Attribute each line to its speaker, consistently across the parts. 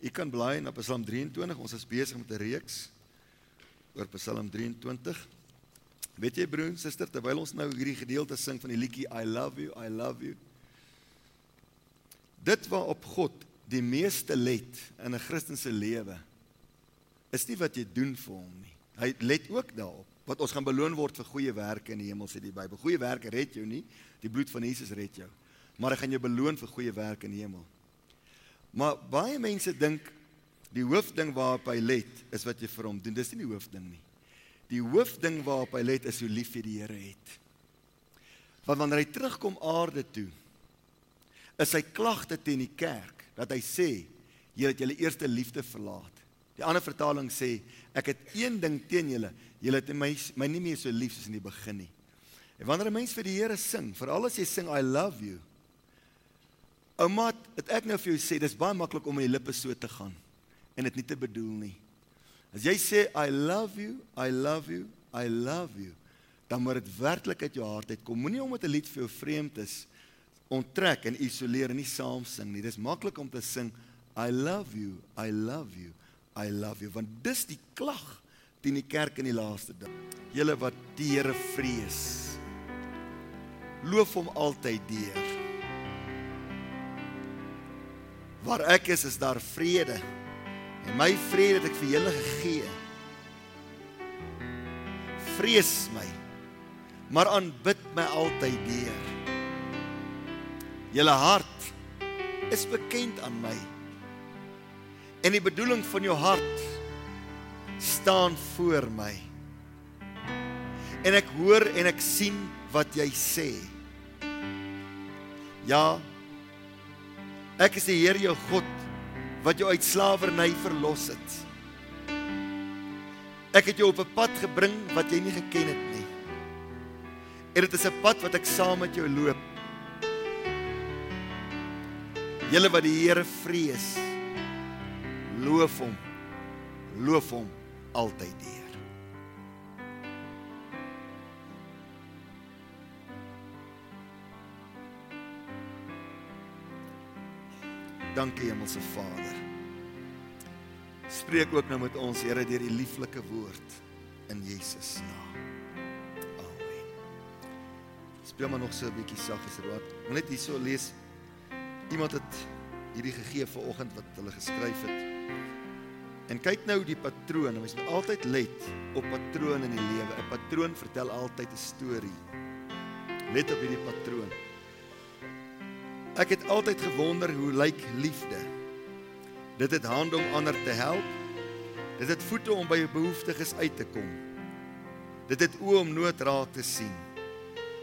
Speaker 1: U kan blaai na Psalm 23. Ons is besig met 'n reeks oor Psalm 23. Weet jy broer en suster, terwyl ons nou hierdie gedeelte sing van die liedjie I love you, I love you. Dit waarop God die meeste let in 'n Christelike lewe is nie wat jy doen vir hom nie. Hy let ook daarop wat ons gaan beloon word vir goeie werke in die hemel sê die Bybel. Goeie werke red jou nie, die bloed van Jesus red jou. Maar hy gaan jou beloon vir goeie werke in die hemel. Maar baie mense dink die hoofding waarop hy let is wat jy vir hom doen. Dis nie die hoofding nie. Die hoofding waarop hy let is hoe lief jy die Here het. Want wanneer hy terugkom aarde toe, is sy klagte teen die kerk dat hy sê julle het julle eerste liefde verlaat. Die ander vertaling sê ek het een ding teen julle, julle het my my nie meer so lief soos in die begin nie. En wanneer 'n mens vir die Here sing, veral as jy sing I love you, Ouma, het ek nou vir jou sê, dis baie maklik om met die lippe so te gaan en dit nie te bedoel nie. As jy sê I love you, I love you, I love you, dan moet dit werklik uit jou hart uitkom. Moenie omdat 'n lied vir jou vreemd is onttrek en isoleer en nie saam sing nie. Dis maklik om te sing I love you, I love you, I love you, want dis die klag teen die kerk in die laaste dag. Julle wat die Here vrees, loof hom altyd deur. Waar ek is, is daar vrede. En my vrede het ek vir julle gegee. Vrees my, maar aanbid my altyd deur. Julle hart is bekend aan my. En die bedoeling van jou hart staan voor my. En ek hoor en ek sien wat jy sê. Ja, Ek is die Here jou God wat jou uit slawerny verlos het. Ek het jou op 'n pad gebring wat jy nie geken het nie. En dit is 'n pad wat ek saam met jou loop. Julle wat die Here vrees, loof hom. Loof hom altyd die. Dankie Hemelse Vader. Spreek ook nou met ons Here deur die lieflike woord in Jesus naam. Amen. Speel maar nog so 'n bietjie saggies wat. Moet net hierso lees. Iemand het hierdie gegee vir oggend wat hulle geskryf het. En kyk nou die patroon. Ons moet altyd let op patrone in die lewe. 'n Patroon vertel altyd 'n storie. Let op hierdie patroon. Ek het altyd gewonder hoe lyk liefde. Dit het hande om ander te help. Dit het voete om by behoeftiges uit te kom. Dit het oë om nood raak te sien.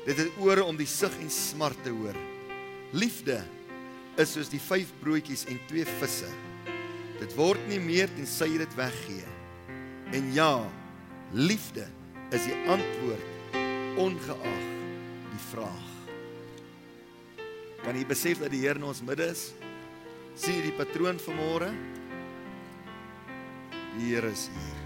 Speaker 1: Dit het ore om die sug en smart te hoor. Liefde is soos die vyf broodjies en twee visse. Dit word nie meer tensy jy dit weggee. En ja, liefde is die antwoord ongeag die vraag. Kan jy besef dat die Here in ons midde is? sien jy die patroon van môre? Die Here is hier.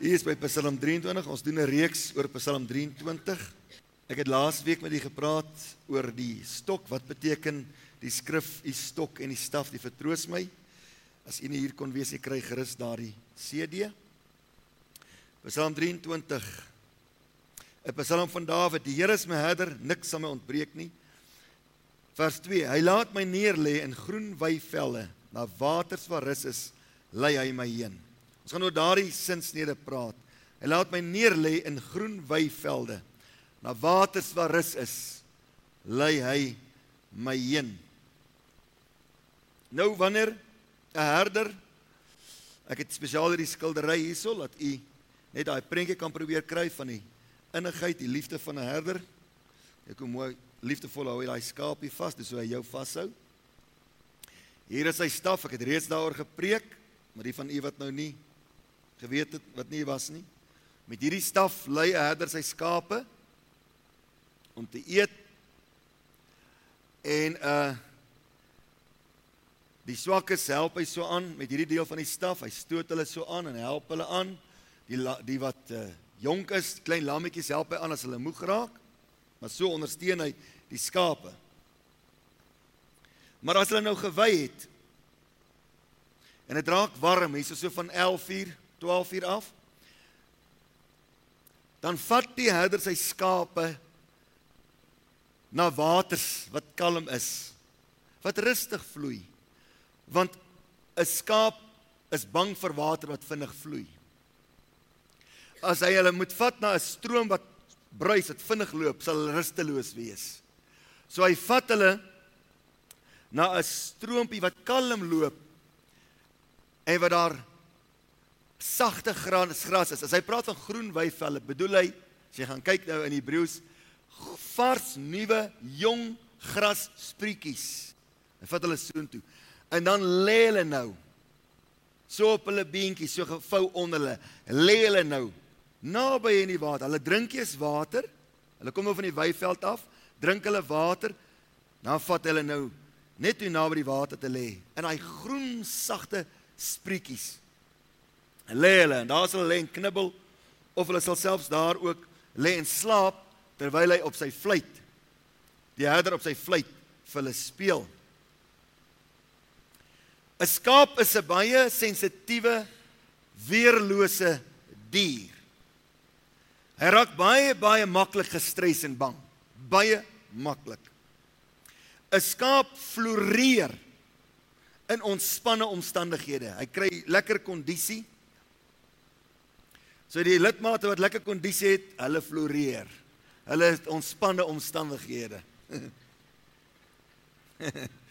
Speaker 1: Hier is by Psalm 23. Ons doen 'n reeks oor Psalm 23. Ek het laas week met u gepraat oor die stok. Wat beteken die skrif, u stok en die staf, die vertroos my? As u nie hier kon wees, ek kry gerus daardie CD. Psalm 23. 'n Psalm van Dawid. Die Here is my herder, niks sal my ontbreek nie. Vers 2. Hy laat my neer lê in groen weivelle, na waters waar rus is, lei hy my heen. Ons gaan oor daardie sinsnede praat. Hy laat my neer lê in groen weivelde, na waters waar rus is, lei hy my heen. Nou wanneer 'n herder. Ek het spesiaal hierdie skildery hierso dat u net daai prentjie kan probeer kry van die innigheid, die liefde van 'n herder. Ek hoe mooi liefdevol hou hy daai skaapie vas, dis hoe hy jou vashou. Hier is sy staf, ek het reeds daaroor gepreek, maar die van u wat nou nie geweet het wat nie was nie. Met hierdie staf lei 'n herder sy skape om te eet. En uh Die swakkes help hy so aan met hierdie deel van die staf. Hy stoot hulle so aan en help hulle aan Die la, die wat uh, jonk is, klein lammetjies help hy aan as hulle moeg raak. Maar so ondersteun hy die skape. Maar as hulle nou gewy het en dit raak warm, hierso so van 11:00, 12:00 af, dan vat die herder sy skape na waters wat kalm is, wat rustig vloei. Want 'n skaap is bang vir water wat vinnig vloei. As hy hulle moet vat na 'n stroom wat bruis, wat vinnig loop, sal hulle rusteloos wees. So hy vat hulle na 'n stroompie wat kalm loop en wat daar sagte gras gras is. As hy praat van groen weivelle, bedoel hy as jy gaan kyk nou in Hebreëus vars nuwe jong gras sprietjies. Hy vat hulle soontoe. En dan lê hulle nou so op hulle beentjies, so gevou onder hulle. Lê hulle nou naby in die water. Hulle drink eers water. Hulle kom nou van die weiveld af, drink hulle water. Dan vat hulle nou net toe naby die water te lê. In daai groen sagte sprietjies lê hulle en daar sal hulle lê en knibbel of hulle sal selfs daar ook lê en slaap terwyl hy op sy fluit die herder op sy fluit vir hulle speel. 'n Skaap is 'n baie sensitiewe weerlose dier. Hy raak baie baie maklik gestres en bang, baie maklik. 'n Skaap floreer in ontspanne omstandighede. Hy kry lekker kondisie. So die lidmate wat lekker kondisie het, hulle floreer. Hulle het ontspanne omstandighede.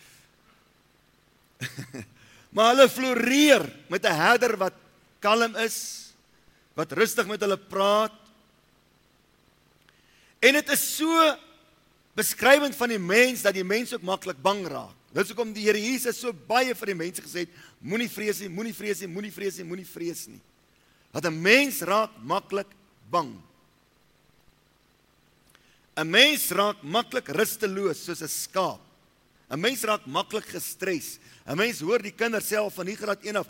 Speaker 1: maar hulle floreer met 'n herder wat kalm is, wat rustig met hulle praat. En dit is so beskrywend van die mens dat die mens ook maklik bang raak. Dis hoekom die Here Jesus so baie vir die mense gesê het: Moenie vrees nie, moenie vrees nie, moenie vrees nie, moenie vrees nie. Dat 'n mens raak maklik bang. 'n Mens raak maklik rusteloos soos 'n skaap. 'n Mens raak maklik gestres. 'n Mens hoor die kinders self van hier graad 1 af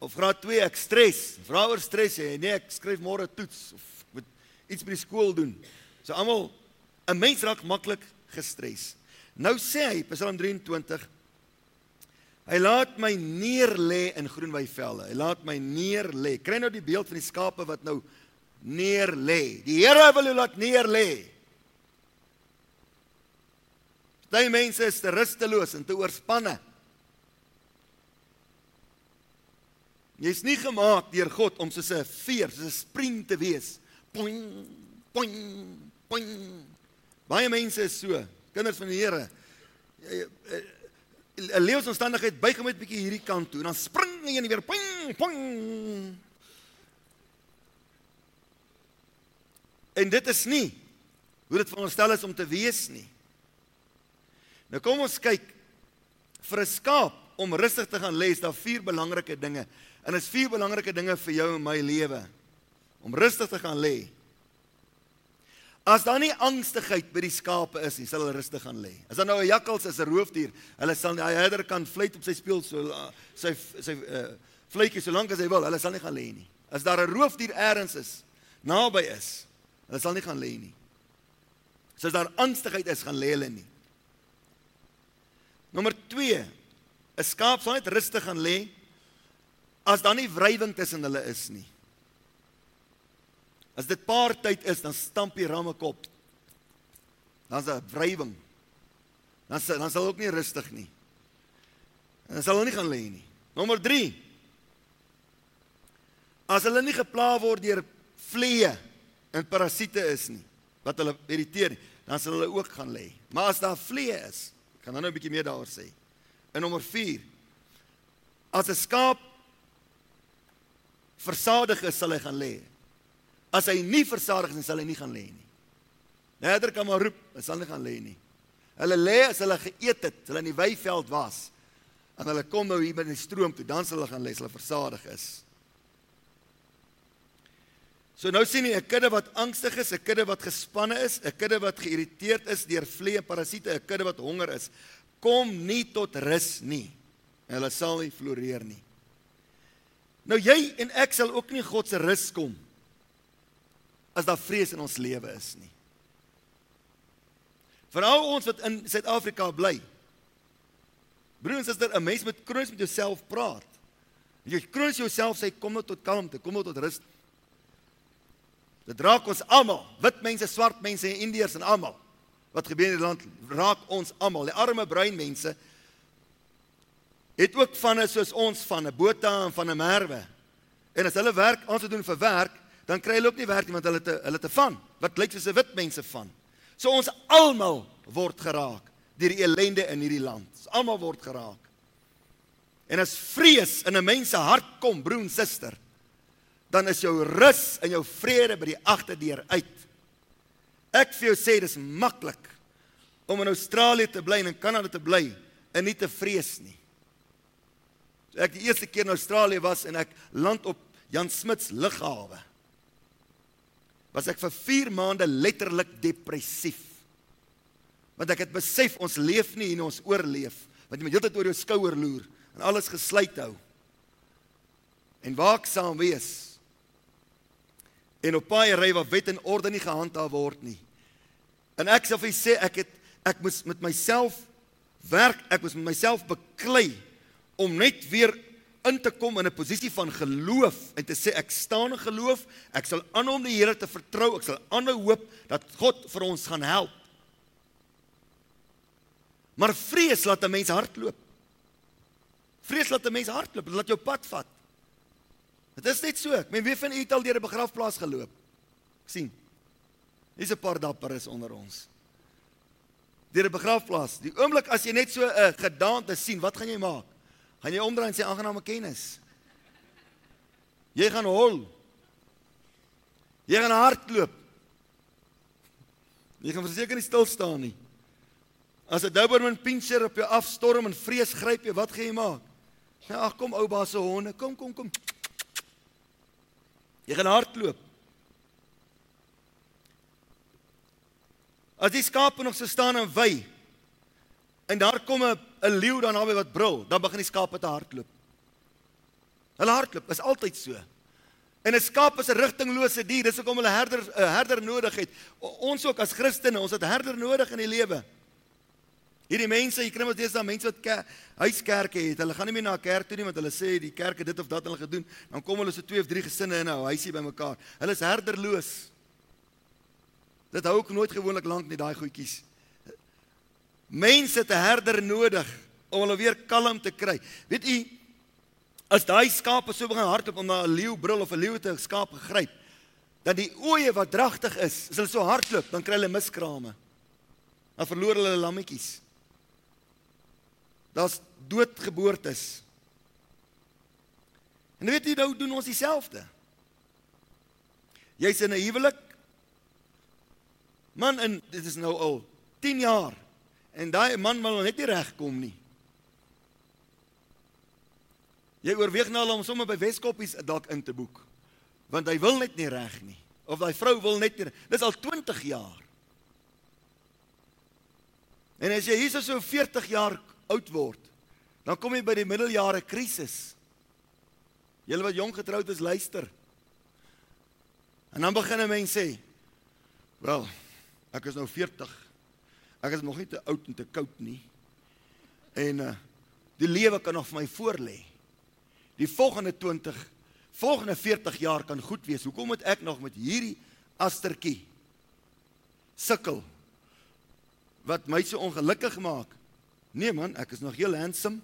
Speaker 1: of graad 2 ek stres. Vra oor stres jy? Nee, ek skryf môre toets of moet iets by die skool doen. So almal 'n mens raak maklik gestres. Nou sê hy Psalm 23 Hy laat my neer lê in groen weivelde. Hy laat my neer lê. Kry nou die beeld van die skape wat nou neer lê. Die Here wil jou laat neer lê. Daai mense is te rusteloos en te oorspanne. Jy's nie gemaak deur God om soos 'n veer, soos 'n spring te wees. Poing, poing, poing. Baie mense is so, kinders van die Here. 'n Lewensomstandigheid buig hom net bietjie hierdie kant toe en dan spring en weer poing, poing. En dit is nie hoe dit veronderstel is om te wees nie. Nou kom ons kyk vir 'n skaap om rustig te gaan lê, is daar vier belangrike dinge. En is vier belangrike dinge vir jou en my lewe om rustig te gaan lê. As daar nie angstigheid by die skape is nie, sal hulle rustig gaan lê. As daar nou 'n jakkals is, 'n roofdier, hulle sal die herder kan fluit op sy speel so sy sy uh, fluitjie so lank as hy wil, hulle sal nie gaan lê nie. As daar 'n roofdier elders is, naby is, Hulle sal nie gaan lê nie. So as daar angstigheid is, gaan lê hulle nie. Nommer 2. 'n Skaap sal net rustig gaan lê as daar nie wrywing tussen hulle is nie. As dit paartyd is, dan stamp die ramme kop. Dan's daar wrywing. Dan sal dan sal ook nie rustig nie. Dan sal hulle nie gaan lê nie. Nommer 3. As hulle nie gepla word deur vliee en parasiete is nie wat hulle irriteer dan sal hulle ook gaan lê. Maar as daar vliee is, gaan dan nou 'n bietjie meer daaroor sê. In nommer 4 as 'n skaap versadig is, sal hy gaan lê. As hy nie versadig is, sal hy nie gaan lê nie. Nader kan maar roep, hy sal nie gaan lê nie. Hulle lê as hulle geëet het, hulle in die weiveld was. En hulle kom nou hier by die stroom toe, dan sal hulle gaan lê as hulle versadig is. So nou sien jy 'n kudde wat angstig is, 'n kudde wat gespanne is, 'n kudde wat geïrriteerd is deur vliee en parasiete, 'n kudde wat honger is, kom nie tot rus nie. Hulle sal nie floreer nie. Nou jy en ek sal ook nie God se rus kom as daar vrees in ons lewe is nie. Veral ons wat in Suid-Afrika bly. Broers, as dit 'n mens met kroons met jouself praat. Jy kroons jouself sê kom nou tot kalmte, kom nou tot rus. Dit raak ons almal, wit mense, swart mense en indiërs en almal. Wat gebeur in die land raak ons almal. Die arme bruin mense het ook van 'n soos ons van 'n Botha en van 'n Merwe. En as hulle werk te doen vir werk, dan kry hulle ook nie werk nie want hulle te hulle te van. Wat lyk soos 'n wit mense van. So ons almal word geraak deur die ellende in hierdie land. Ons almal word geraak. En as vrees in 'n mens se hart kom, broer en suster, dan is jou rus en jou vrede by die agterdeur uit. Ek vir jou sê dis maklik om in Australië te bly en in Kanada te bly en nie te vrees nie. So ek die eerste keer in Australië was en ek land op Jan Smuts lughawe was ek vir 4 maande letterlik depressief. Want ek het besef ons leef nie en ons oorleef, want jy moet heeltyd oor jou skouer loer en alles gesluit hou. En waaksaam wees. En op paai ry waar wet en orde nie gehandhaaf word nie. En ek vir sê ek het ek moes met myself werk, ek moes met myself beklei om net weer in te kom in 'n posisie van geloof en te sê ek staan in geloof, ek sal aanhou om die Here te vertrou, ek sal aanhou hoop dat God vir ons gaan help. Maar vrees laat 'n mens hardloop. Vrees laat 'n mens hardloop, dit laat jou pad vat. Dit is net so. Ek meen wie van u het al deur 'n begrafplaas geloop? Ek sien. Hier's 'n paar dapperes onder ons. Deur 'n begrafplaas. Die oomblik as jy net so 'n gedaante sien, wat gaan jy maak? gaan jy omdraai en sê aangename kennis. Jy gaan hol. Jy gaan hardloop. Jy gaan verseker nie stil staan nie. As 'n Doberman pinscher op jou afstorm en vrees gryp jy, wat gaan jy maak? Ja, ag kom ou baas se honde, kom kom kom. Jy gaan hardloop. As die skape nog so staan en wy, en daar kom 'n 'n leeu dan naby wat brul, dan begin die skape te hardloop. Hulle hardloop, is altyd so. En 'n skaap is 'n rigtinglose dier, dis hoekom hulle herder 'n herder nodig het. Ons ook as Christene, ons het herder nodig in die lewe. Hierdie mense, jy kry mos deesdae mense wat ke, huiskerke het. Hulle gaan nie meer na 'n kerk toe nie want hulle sê die kerk het dit of dat hulle gedoen. Dan kom hulle so twee of drie gesinne in 'n huisie bymekaar. Hulle is herderloos. Dit hou ook nooit gewoonlik lank nie daai goedjies. Mense te herder nodig om hulle weer kalm te kry. Weet u as daai skape so begin hardloop om na 'n leeu brul of 'n leeu te skaap gegryp, dan die oeye wat dragtig is, as hulle so hardloop, dan kry hulle miskrame. Dan verloor hulle lammetjies. Daar's doodgeboortes. En weet jy nou doen ons dieselfde. Jy's in 'n huwelik. Man, en dit is nou al 10 jaar En daai man wil net nie regkom nie. Jy oorweeg nou om sommer by Weskoppies dalk in te boek. Want hy wil net nie reg nie. Of daai vrou wil net nie. Dis al 20 jaar. En as jy hierso so 40 jaar oud word, dan kom jy by die middeljare krisis. Julle wat jonk getroud is, luister. En dan begin 'n mens sê, "Wel, ek is nou 40 Ek is nog nie te oud en te koud nie. En uh die lewe kan nog vir my voorlê. Die volgende 20, volgende 40 jaar kan goed wees. Hoekom moet ek nog met hierdie astertjie sukkel? Wat my so ongelukkig maak? Nee man, ek is nog heel handsome.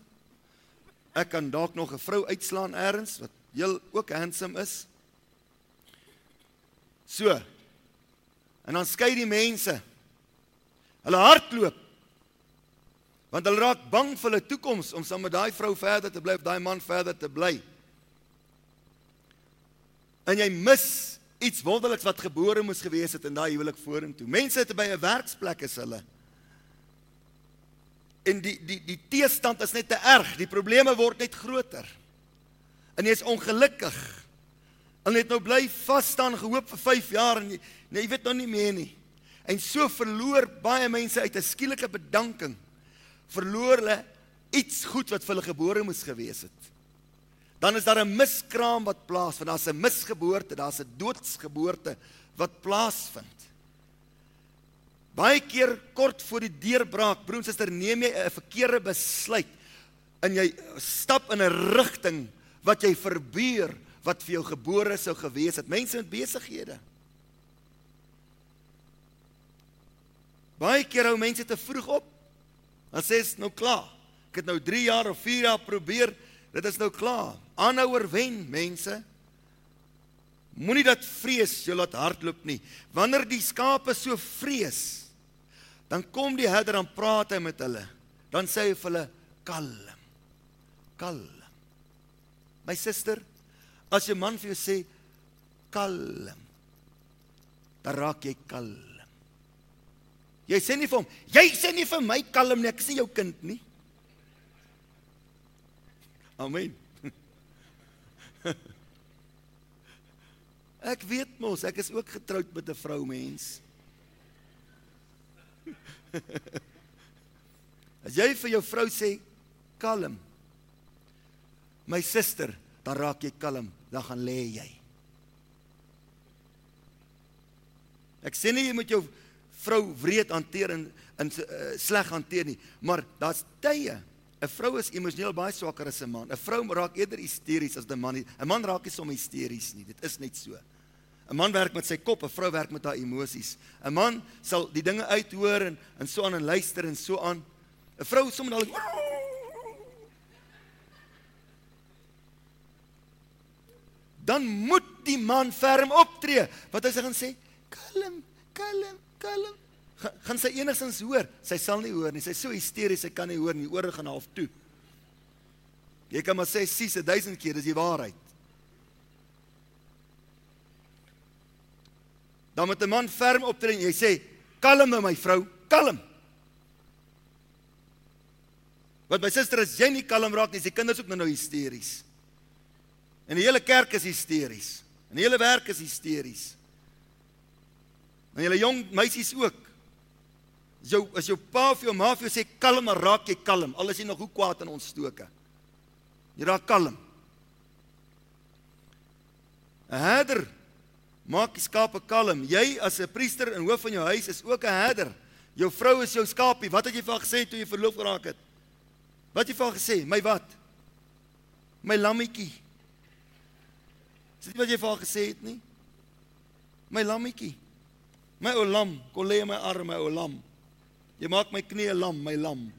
Speaker 1: Ek kan dalk nog 'n vrou uitslaan eers wat heel ook handsome is. So. En dan skei die mense Hulle hardloop. Want hulle raak bang vir hulle toekoms om saam met daai vrou verder te bly of daai man verder te bly. En jy mis iets wonderliks wat gebore moes gewees het in daai huwelik vorentoe. Mense het by 'n werksplek is hulle. En die die die teestand is net te erg. Die probleme word net groter. En jy is ongelukkig. En jy het nou bly vas staan gehoop vir 5 jaar en jy, nee, jy weet nou nie meer nie. En so verloor baie mense uit 'n skielike bedanking verloor hulle iets goed wat vir hulle gebore moes gewees het. dan is daar 'n miskraam wat plaasvind. Daar's 'n misgeboorte, daar's 'n doodsgeboorte wat plaasvind. Baie keer kort voor die deurbraak, broer en suster, neem jy 'n verkeerde besluit en jy stap in 'n rigting wat jy verbeur wat vir jou gebore sou gewees het. Mense met besighede. Baie keer hou mense te vroeg op. Dan sê dit nou klaar. Ek het nou 3 jaar of 4 jaar probeer, dit is nou klaar. Aanhouer wen, mense. Moenie dat vrees jou laat hardloop nie. Wanneer die skape so vrees, dan kom die herder en praat hy met hulle. Dan sê hy vir hulle kalm. Kalm. My suster, as 'n man vir jou sê kalm, dan raak jy kalm. Jy sê nie vir hom, jy sê nie vir my kalm nie, ek sien jou kind nie. Amen. Ek weet mos, ek is ook getroud met 'n vrou mens. As jy vir jou vrou sê kalm. My suster, dan raak jy kalm, dan gaan lê jy. Ek sê nie jy moet jou vrou wreed hanteer en in uh, sleg hanteer nie, maar daar's tye. 'n Vrou is emosioneel baie swakker as 'n man. 'n Vrou raak eerder hysteries as 'n man. 'n Man raak nie so hysteries nie. Dit is net so. 'n Man werk met sy kop, 'n vrou werk met haar emosies. 'n Man sal die dinge uithoor en en so aan en luister en so aan. 'n Vrou sommer dalk Dan moet die man ferm optree. Wat hy sê gaan sê, kalm, kalm, kalm. Gaan sy enigstens hoor? Sy sal nie hoor nie. Sy's so hysteries, sy kan nie hoor nie. Ore gaan half toe. Jy kan maar sê sies 1000 keer, dis die waarheid. Dan moet 'n man ferm optree en jy sê, "Kalm nou my vrou, kalm." Wat my suster as jy nie kalm raak nie, sy kinders ook nou nou hysteries. En die hele kerk is hysteries. En die hele werk is hysteries. En julle jong meisies ook. As jou as jou pa of jou ma vir jou sê kalm, raak jy kalm. Al is jy nog hoe kwaad en ontstoke. Jy raak kalm. 'n Herder maak die skape kalm. Jy as 'n priester en hoof van jou huis is ook 'n herder. Jou vrou is jou skapie. Wat het jy vir haar gesê toe jy verloof geraak het? Wat het jy vir haar gesê? My wat? My lammetjie. Dis nie wat jy vir haar gesê het nie. My lammetjie. My ou lam, kom lê in my arm, my ou lam. Jy maak my knie lam, my lam.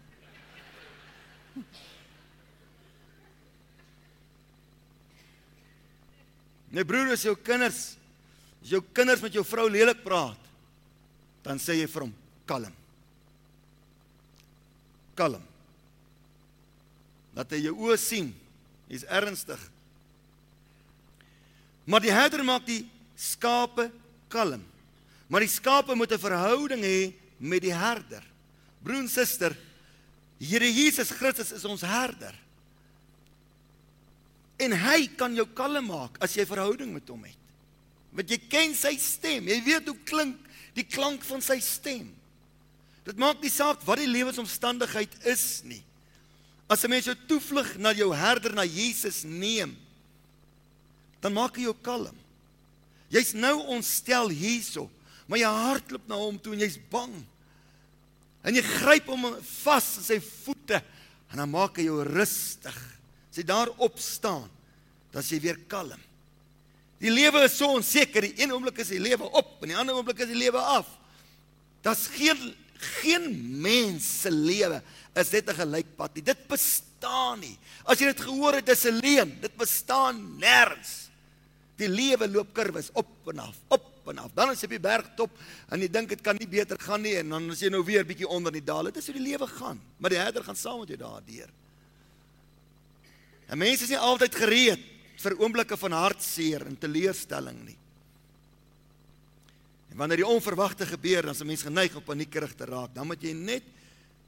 Speaker 1: Nee broer, as jou kinders as jou kinders met jou vrou lelik praat, dan sê jy vir hom kalm. Kalm. Dat hy jou oë sien. Hy's ernstig. Maar die herder maak die skape kalm. Maar die skape moet 'n verhouding hê met die herder. Broer en suster, Here Jesus Christus is ons herder. En hy kan jou kalm maak as jy verhouding met hom het. Want jy ken sy stem. Jy weet hoe klink die klank van sy stem. Dit maak nie saak wat die lewensomstandigheid is nie. As 'n mens jou toevlug na jou herder, na Jesus neem, dan maak hy jou kalm. Jy's nou ontstel hierso maar jy hardloop na hom toe en jy's bang. En jy gryp hom vas in sy voete en dan maak hy jou rustig. As jy daar opstaan, dan jy weer kalm. Die lewe is so onseker, die een oomblik is die lewe op en die ander oomblik is die lewe af. Daar's geen geen mens se lewe is net 'n gelykpad nie. Dit bestaan nie. As jy dit gehoor het, dis 'n leuen. Dit bestaan nêrens. Die lewe loop kurwes op en af, op en af. Dan as jy op die bergtop en jy dink dit kan nie beter gaan nie en dan as jy nou weer bietjie onder in die dal, dit is hoe die lewe gaan. Maar die Herder gaan saam met jou daardeur. En mense is nie altyd gereed vir oomblikke van hartseer en teleurstelling nie. En wanneer die onverwagte gebeur, dan is 'n mens geneig om paniekerig te raak. Dan moet jy net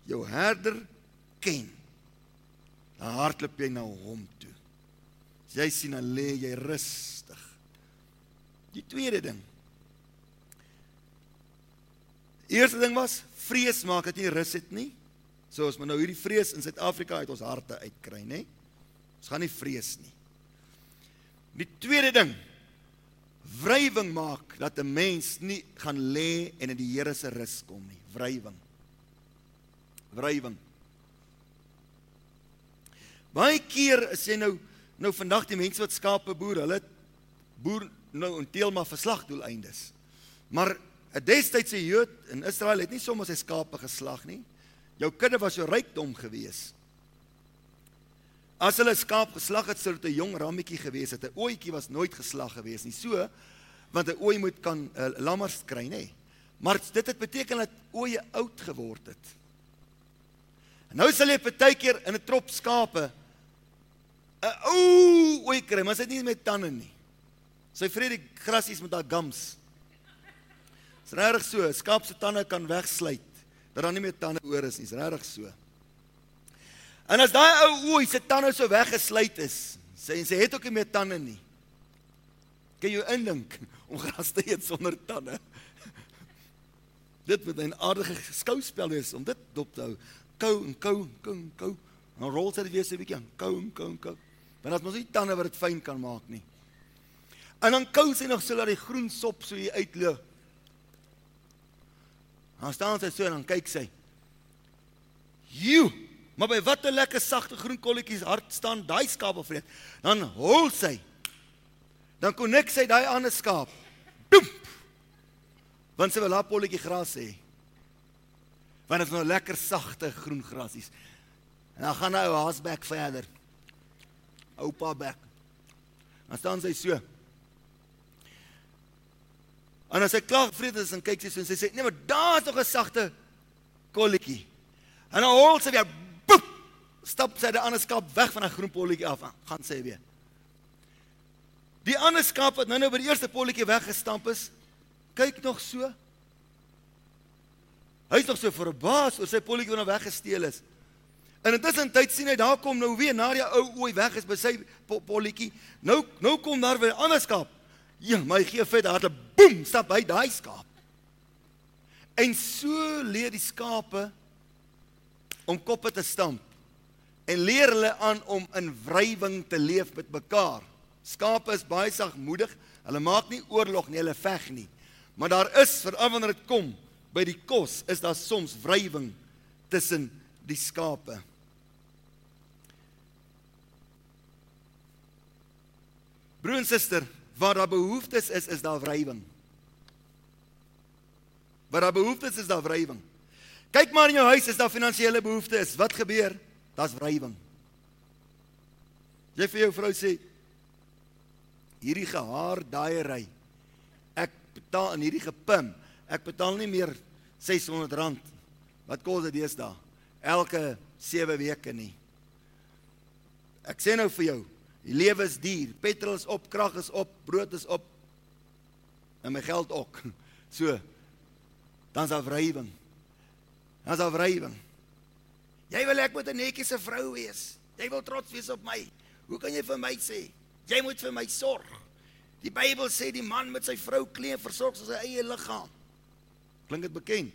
Speaker 1: jou Herder ken. Dan hardloop jy na hom toe. As jy sien dan lê jy rustig. Die tweede ding Eerste ding was vrees maak dat jy rus het nie. So as ons nou hierdie vrees in Suid-Afrika uit ons harte uitkry, nê? Ons gaan nie vrees nie. Die tweede ding wrywing maak dat 'n mens nie gaan lê en in die Here se rus kom nie. Wrywing. Wrywing. Baie keer as jy nou nou vandag die mense wat skape boer, hulle boer nou en teel maar verslagdoeleindes. Maar 'n destydse Jood in Israel het nie sommer sy skape geslag nie. Jou kudde was jou rykdom gewees. As hulle skaap geslag het, sou dit 'n jong rammetjie gewees het. 'n Ooitjie was nooit geslag gewees nie. So want 'n ooi moet kan uh, lammers kry, nê. Maar dit het beteken dat ooe oud geword het. En nou sal jy partykeer in 'n trop skape 'n ou ooi kry, maar dit nie met tande nie. Sy vrede grasies met haar gums. Dis regtig so, skaap se tande kan wegsluit dat daar nie meer tande oor is nie. Dis regtig so. En as daai ou ooi se tande so weggesluit is, sê en sy het ook nie meer tande nie. Kan jy indink om gras te eet sonder tande? Dit moet 'n aardige skouspel wees om dit dop te hou. Kou en kou, kou en kou. Dan rol sy dit weer so 'n bietjie. Kou en kou en kou. Want as mos nie tande wat dit fyn kan maak nie. En dan kou sy nog so dat die groen sop so hier uitloop. Dan staan sy so en dan kyk sy. Joe Maar by watter lekker sagte groen kolletjies hart staan daai skaap vreet. Dan hol sy. Dan konnek sy daai ander skaap. Doem. Want sy wil haar polletjie gras hê. Want dit is nou lekker sagte groen grasies. En dan gaan hy ou haasbek verder. Oupa bek. Dan staan sy so. En as hy klaar vrede is en kyk sy so en sy sê nee maar daar's nog 'n sagte kolletjie. En dan hol sy weer stap sy die ander skaap weg van 'n groen polletjie af, gaan sy weer. Die ander skaap wat nou nou by die eerste polletjie weggestamp is, kyk nog so. Hy's nog so verbaas oor sy polletjie wat nou weggesteel is. En intussen tyd sien hy daar kom nou weer na die ou ooi weg is by sy polletjie. Nou nou kom daar weer 'n ander skaap. Ja, my gee vet harte. Boem, stap hy daai skaap. En so leer die skape om koppe te stamp en leer hulle aan om in wrywing te leef met mekaar. Skape is baie sagmoedig. Hulle maak nie oorlog nie, hulle veg nie. Maar daar is veral wanneer dit kom by die kos, is daar soms wrywing tussen die skape. Broer en suster, waar daar behoeftes is, is daar wrywing. Waar daar behoeftes is, is daar wrywing. Kyk maar in jou huis, is daar finansiële behoeftes? Wat gebeur? Daar's wrywing. Jy vir jou vrou sê hierdie gehaar daaiery. Ek betaal in hierdie gepim. Ek betaal nie meer R600. Wat kos dit deesdae? Elke 7 weke nie. Ek sê nou vir jou, die lewe is duur. Petrol is op, krag is op, brood is op. En my geld ook. So. Dan's daar wrywing. Dan's daar wrywing. Jy wil ek moet 'n netjiese vrou wees. Jy wil trots wees op my. Hoe kan jy vir my sê jy moet vir my sorg? Die Bybel sê die man met sy vrou klee versorg sy eie liggaam. Klink dit bekend?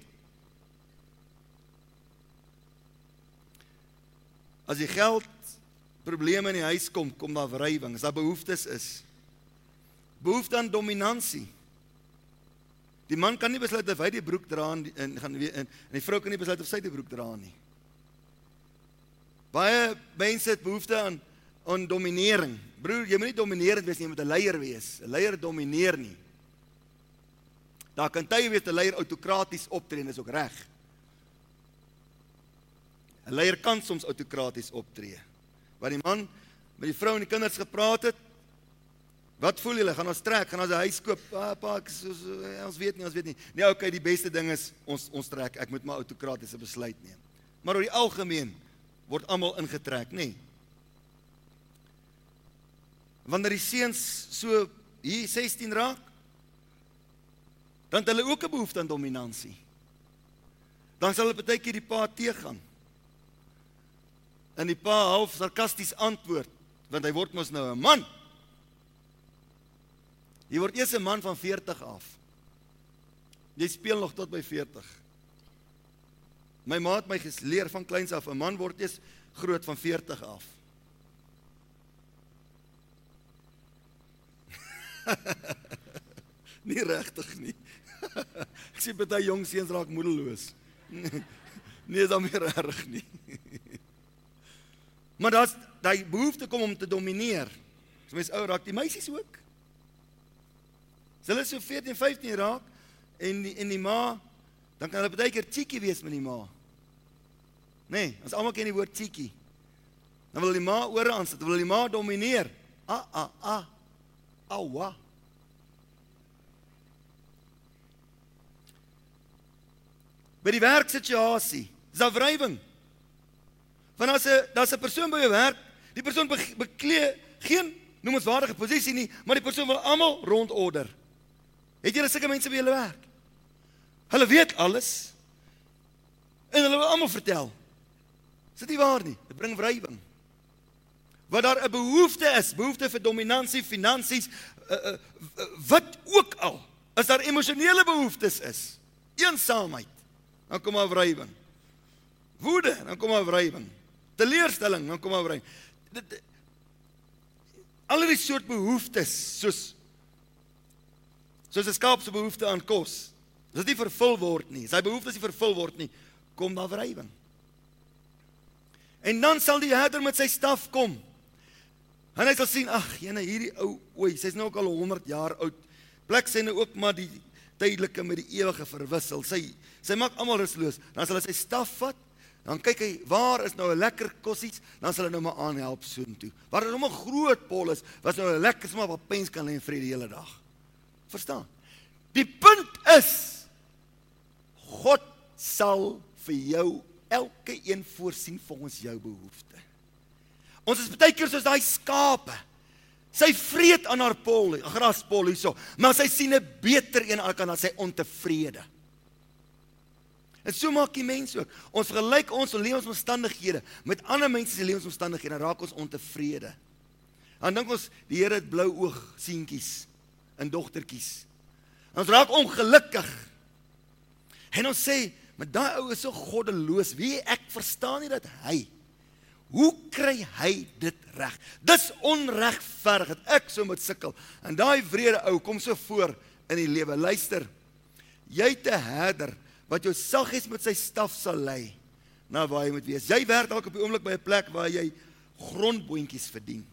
Speaker 1: As jy geld probleme in die huis kom, kom daar wrywing, as daar behoeftes is. Behoefte aan dominansie. Die man kan nie besluit of hy die broek dra en gaan in en die vrou kan nie besluit of sy die broek dra nie. Baie mense het behoefte aan aan dominering. Broer, jy moet nie dominerend wees nie, jy moet 'n leier wees. 'n Leier domineer nie. Daar kan tye wees 'n leier autokraties optree en dis ook reg. 'n Leier kan soms autokraties optree. Wat die man met die vrou en die kinders gepraat het, Wat voel julle? Gaan ons trek? Gaan ons 'n huis koop? Pa, pa ek, so, so, ons weet nie, ons weet nie. Nee, okay, die beste ding is ons ons trek. Ek moet maar autokratiese besluit neem. Maar oor die algemeen word almal ingetrek, nê? Nee. Wanneer die seuns so hier 16 raak, dan het hulle ook 'n behoefte aan dominansie. Dan sal hulle baie keer die pa teëgaan. En die pa half sarkasties antwoord, want hy word mos nou 'n man. Jy word eers 'n man van 40 af. Jy speel nog tot by 40. My ma het my geleer van kleins af 'n man word eers groot van 40 af. nie regtig nie. Ek sien baie jong seuns raak moedeloos. Nee, dan meer reg nie. Maar daar's daai behoefte kom om te domineer. So mense ou raak die meisies ook. Hulle is so 14, 15 raak en die, en die ma dan kan hulle baie keer cheeky wees met die ma. Nee, ons almal ken die woord cheeky. Dan wil die ma oor aan sit, wil die ma domineer. Ah ah ah. Aua. By die werksituasie, is daar wrywing. Want as 'n daar's 'n persoon by jou werk, die persoon beklee geen noemenswaardige posisie nie, maar die persoon wil almal rondorder. Het julle sulke mense by julle werk? Hulle weet alles. En hulle wil almal vertel. Is dit nie waar nie? Dit bring wrywing. Wat daar 'n behoefte is, behoefte vir dominansie, finansies, uh, uh, uh, wat ook al, as daar emosionele behoeftes is, eensaamheid, dan kom maar wrywing. Woede, dan kom maar wrywing. Teleurstelling, dan kom maar wrywing. Dit al die soort behoeftes soos soos 'n skaap se behoefte aan kos. As dit nie vervul word nie, sy behoeftes nie vervul word nie, kom daar wrywing. En dan sal die herder met sy staf kom. En hy sal sien, ag, jene hierdie ou, oei, sy's nou ook al 100 jaar oud. Plek sê nou ook maar die tydelike met die ewige verwissel. Sy sy maak almal rusloos. Dan sal hy sy staf vat. Dan kyk hy, waar is nou 'n lekker kossies? Dan sal hy nou maar aanhelp soontoe. Waar is nou 'n groot pol is, was nou 'n lekker smaak wat pens kan lê vrede die hele dag. Verstaan? Die punt is God sal vir jou elke een voorsien volgens jou behoefte. Ons is baie keer soos daai skape. Sy vreet aan haar pol, graspol hierso, maar sy sien 'n beter een aan kan dan sy ontevrede. En so maak die mens ook. Ons vergelyk ons lewensomstandighede met ander mense se lewensomstandighede en raak ons ontevrede. Dan dink ons die Here het blou oog seentjies en dogtertjies. Ons raak ongelukkig. En ons sê, "Maar daai ou is so goddeloos. Wie ek verstaan nie dat hy Hoe kry hy dit reg? Dis onregverdig dat ek so moet sukkel. En daai wrede ou kom so voor in die lewe. Luister. Jy te herder wat jou saggies met sy staf sal lei na waar jy moet wees. Jy werk dalk op die oomblik by 'n plek waar jy grondboontjies verdien.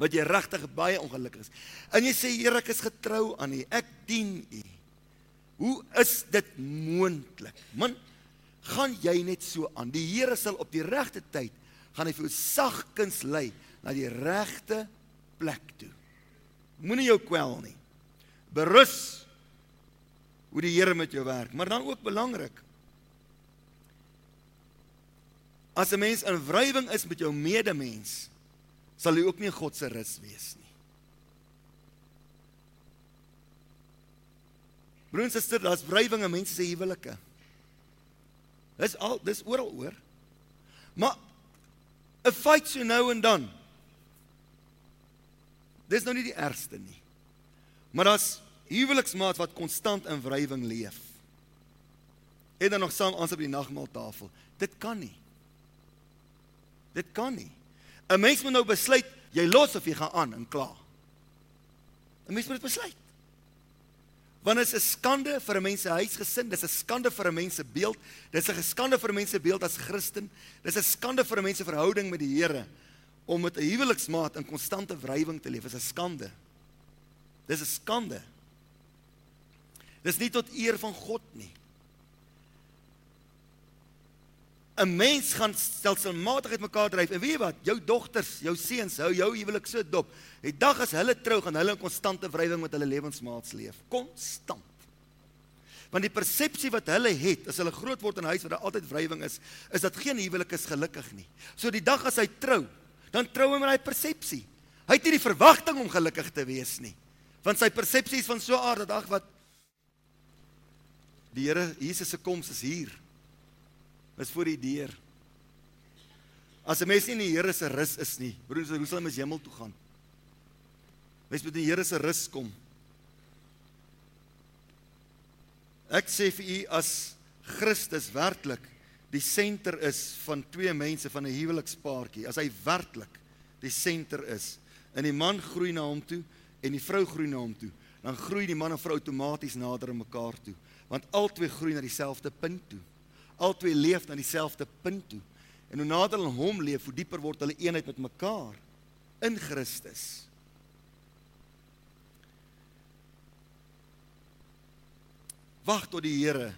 Speaker 1: Wat jy regtig baie ongelukkig is. En jy sê Here, ek is getrou aan U. Ek dien U. Hoe is dit moontlik? Man, gaan jy net so aan. Die Here sal op die regte tyd gaan hy vir jou sagkens lei na die regte plek toe. Moenie jou kwel nie. Berus hoe die Here met jou werk, maar dan ook belangrik. As 'n mens in wrywing is met jou medemens, sal hy ook nie God se rus wees nie. Broers en susters, daar's wrywing in mense se huwelike. Dis al dis oral oor. Maar 'n fight so nou en dan. Dis nou nie die ergste nie. Maar daar's huweliksmaat wat konstant in wrywing leef. En dan nog saam aan op die nagmaaltafel. Dit kan nie. Dit kan nie. 'n Mens moet nou besluit jy los of jy gaan aan en klaar. 'n Mens moet dit besluit. Want dit is 'n skande vir 'n mens se huisgesin, dit is 'n skande vir 'n mens se beeld, dit is 'n skande vir 'n mens se beeld as Christen, dit is 'n skande vir 'n mens se verhouding met die Here om met 'n huweliksmaat in konstante wrywing te leef, is 'n skande. Dis 'n skande. Dis nie tot eer van God nie. 'n mens gaan stelselmatig uitmekaar dryf. En weet jy wat? Jou dogters, jou seuns, hou jou huwelik so dop. Die dag as hulle trou gaan hulle in konstante wrywing met hulle lewensmaats leef. Konstant. Want die persepsie wat hulle het as hulle groot word in 'n huis waar daar altyd wrywing is, is dat geen huwelik is gelukkig nie. So die dag as hy trou, dan trou hy met daai persepsie. Hy het nie die verwagting om gelukkig te wees nie. Want sy persepsie is van so 'n aard dat ag wat die Here Jesus se koms is hier is voor die deur. As 'n mens nie in die Here se rus is nie, broers, hoe sal hy mens hemel toe gaan? Mens moet in die Here se rus kom. Ek sê vir u as Christus werklik die senter is van twee mense van 'n huwelikspaartjie, as hy werklik die senter is en die man groei na hom toe en die vrou groei na hom toe, dan groei die man en vrou outomaties nader aan mekaar toe, want albei groei na dieselfde punt toe. Albei leef na dieselfde punt toe. En hoe nader hulle hom leef, hoe dieper word hulle eenheid met mekaar in Christus. Wag tot die Here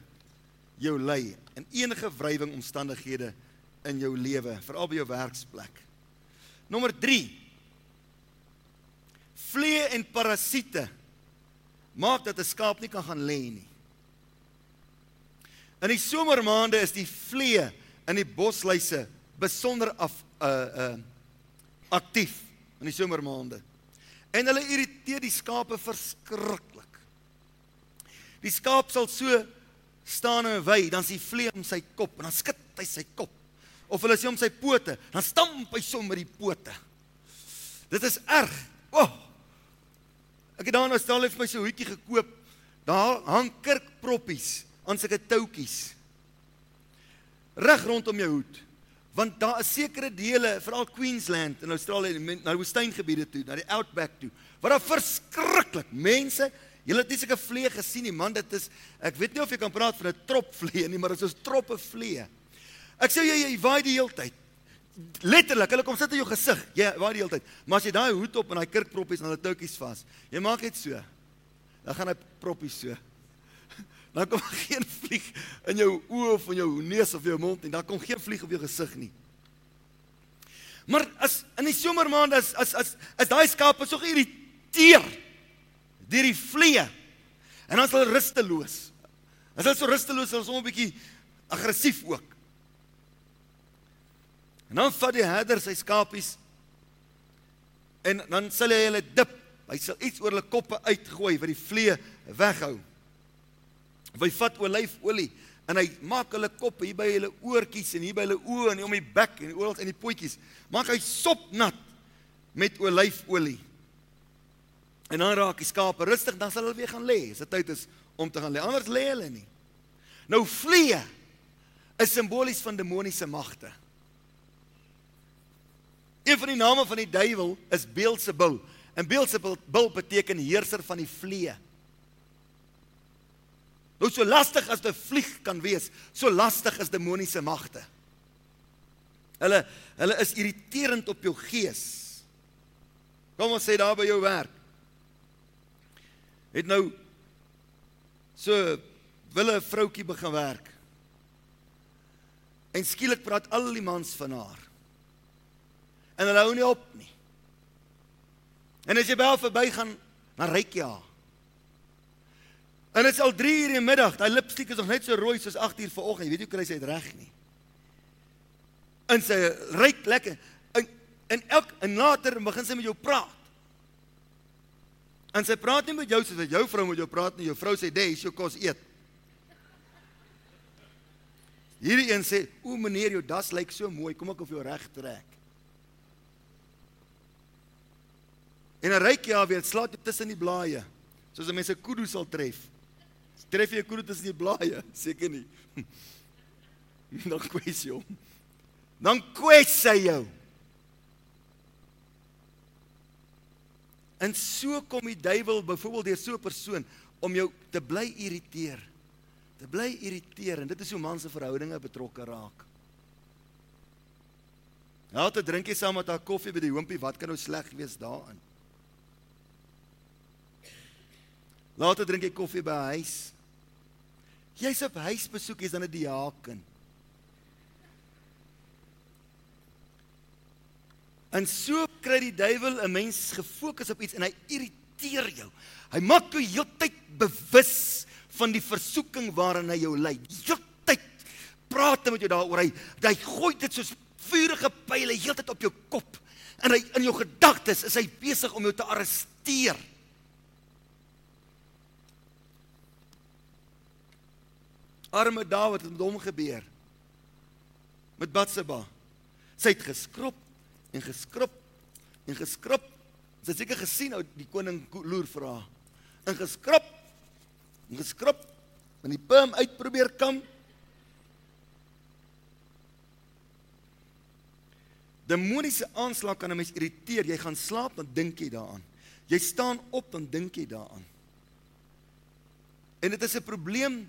Speaker 1: jou lei in enige wrywing omstandighede in jou lewe, veral by jou werksplek. Nommer 3. Vlee en parasiete maak dat 'n skaap nie kan gaan lê nie. In die somermaande is die vlee in die bosluise besonder af uh uh aktief in die somermaande. En hulle irriteer die skape verskriklik. Die skaap sal so staan en wy, dan sien vlee om sy kop en dan skud hy sy kop. Of hulle sien om sy pote, dan stamp hy sommer die pote. Dit is erg. O. Oh, ek het daar nou stel vir my so 'n hoedjie gekoop. Daar hang kirkproppies aan sulke toutjies. Reg rondom jou hoed. Want daar is sekere dele, veral Queensland in Australië, na die woestyngebiede toe, na die outback toe, waar daar verskriklik mense Julle het nie seker vlee gesien nie, man, dit is ek weet nie of jy kan praat van 'n trop vlee nie, maar dit is soos troppe vlee. Ek sê jy jy waai die hele tyd. Letterlik, hulle kom sit in jou gesig. Jy waai die hele tyd. Maar as jy daai hoed op en daai kurkproppies en hulle toutjies vas, jy maak dit so. Dan gaan hy proppies so. Dan kom geen vlieg in jou oë of in jou neus of jou mond nie. Dan kom geen vlieg op jou gesig nie. Maar as in die somermaande as as as as daai skape so geïrriteer deur die vlee. En dan is hulle rusteloos. As hulle so rusteloos is, is hulle 'n bietjie aggressief ook. En dan vat die herder sy skapies en dan sal hy hulle dip. Hy sal iets oor hulle koppe uitgooi wat die vlee weghou. Hy vat olyfolie en hy maak hulle koppe hier by hulle oortjies en hier by hulle oë en om die bek en oral in die potjies. Maak hy sopnat met olyfolie. En dan raak die skape rustig, dan sal hulle weer gaan lê. As dit tyd is om te gaan lê. Anders lê hulle nie. Nou vlee is simbolies van demoniese magte. Een van die name van die duiwel is Beelzebul. En Beelzebul beteken heerser van die vlee. Nou so lastig as 'n vlieg kan wees, so lastig is demoniese magte. Hulle hulle is irriterend op jou gees. Kom ons sê daar by jou werk het nou so wille 'n vroutjie begin werk. En skielik praat al die mans van haar. En hulle hou nie op nie. En as jy by haar verbygaan, dan ryk jy haar. En dit is al 3 uur in die middag. Daai lipstik is nog net so rooi soos 8 uur vanoggend. Jy weet jy kry sy dit reg nie. En sy ryk lekker. En en elk en later begin sy met jou praat. En sy praat nie met jou soos wat jou vrou met jou praat nie. Jou vrou sê, "Dis jou kos eet." Hierdie een sê, "O meneer, jou das lyk so mooi. Kom ek of jou reg trek." En 'n ryk ja weer slaat jy tussen die blaaie. Soos 'n mens 'n kudu sal tref. Tref jy 'n kudu tussen die blaaie? Seker nie. Dan kwes jy hom. Dan kwes hy jou. En so kom die duiwel byvoorbeeld deur so 'n persoon om jou te bly irriteer. Te bly irriteer en dit is hoe man se verhoudinge betrokke raak. Nou te drink jy saam met haar koffie by die hoompie, wat kan nou sleg wees daarin? Later drink jy koffie by 'n huis. Jy's op huisbesoek, jy's dan 'n diaken. En so kry die duiwel 'n mens gefokus op iets en hy irriteer jou. Hy maak jou heeltyd bewus van die versoeking waarin hy jou lei. Heeltyd praat hy met jou daaroor. Hy hy gooi dit soos vuurige pile heeltyd op jou kop. En hy in jou gedagtes is hy besig om jou te arresteer. Arme Dawid het met hom gebeur. Met Batseba. Sy het geskrob en geskrip en geskrip. Sy het seker gesien ou die koning loer vir haar. En geskrip en geskrip en die pim uitprobeer kam. Demoniese aanslag kan 'n mens irriteer. Jy gaan slaap dan dink jy daaraan. Jy staan op en dink jy daaraan. En dit is 'n probleem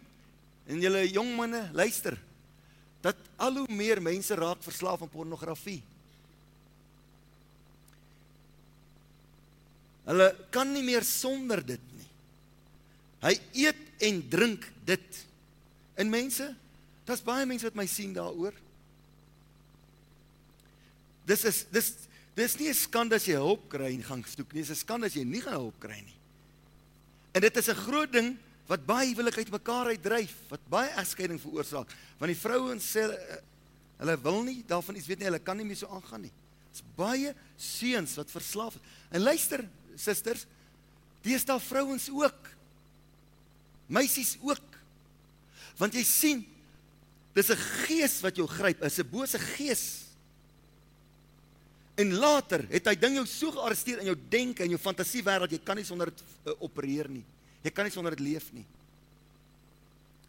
Speaker 1: en julle jong manne, luister. Dat al hoe meer mense raak verslaaf aan pornografie. Hulle kan nie meer sonder dit nie. Hy eet en drink dit. En mense, daar's baie mense wat my sien daaroor. Dis is dis dis nie 'n skande as jy hulp kry en gaan soek nie, dis 'n skande as jy nie gaan hulp kry nie. En dit is 'n groot ding wat baie huwelike uitmekaar uitdryf, wat baie egskeiding veroorsaak, want die vrouens sê eh, hulle wil nie daarvan iets weet nie, hulle kan nie meer so aangaan nie. Dit's baie seuns wat verslaaf is. En luister, susters, dis daar vrouens ook. Meisies ook. Want jy sien, dis 'n gees wat jou gryp, is 'n bose gees. En later het hy ding jou so gearresteer in jou denke en jou fantasie wêreld, jy kan nie sonder dit uh, opereer nie. Jy kan nie sonder dit leef nie.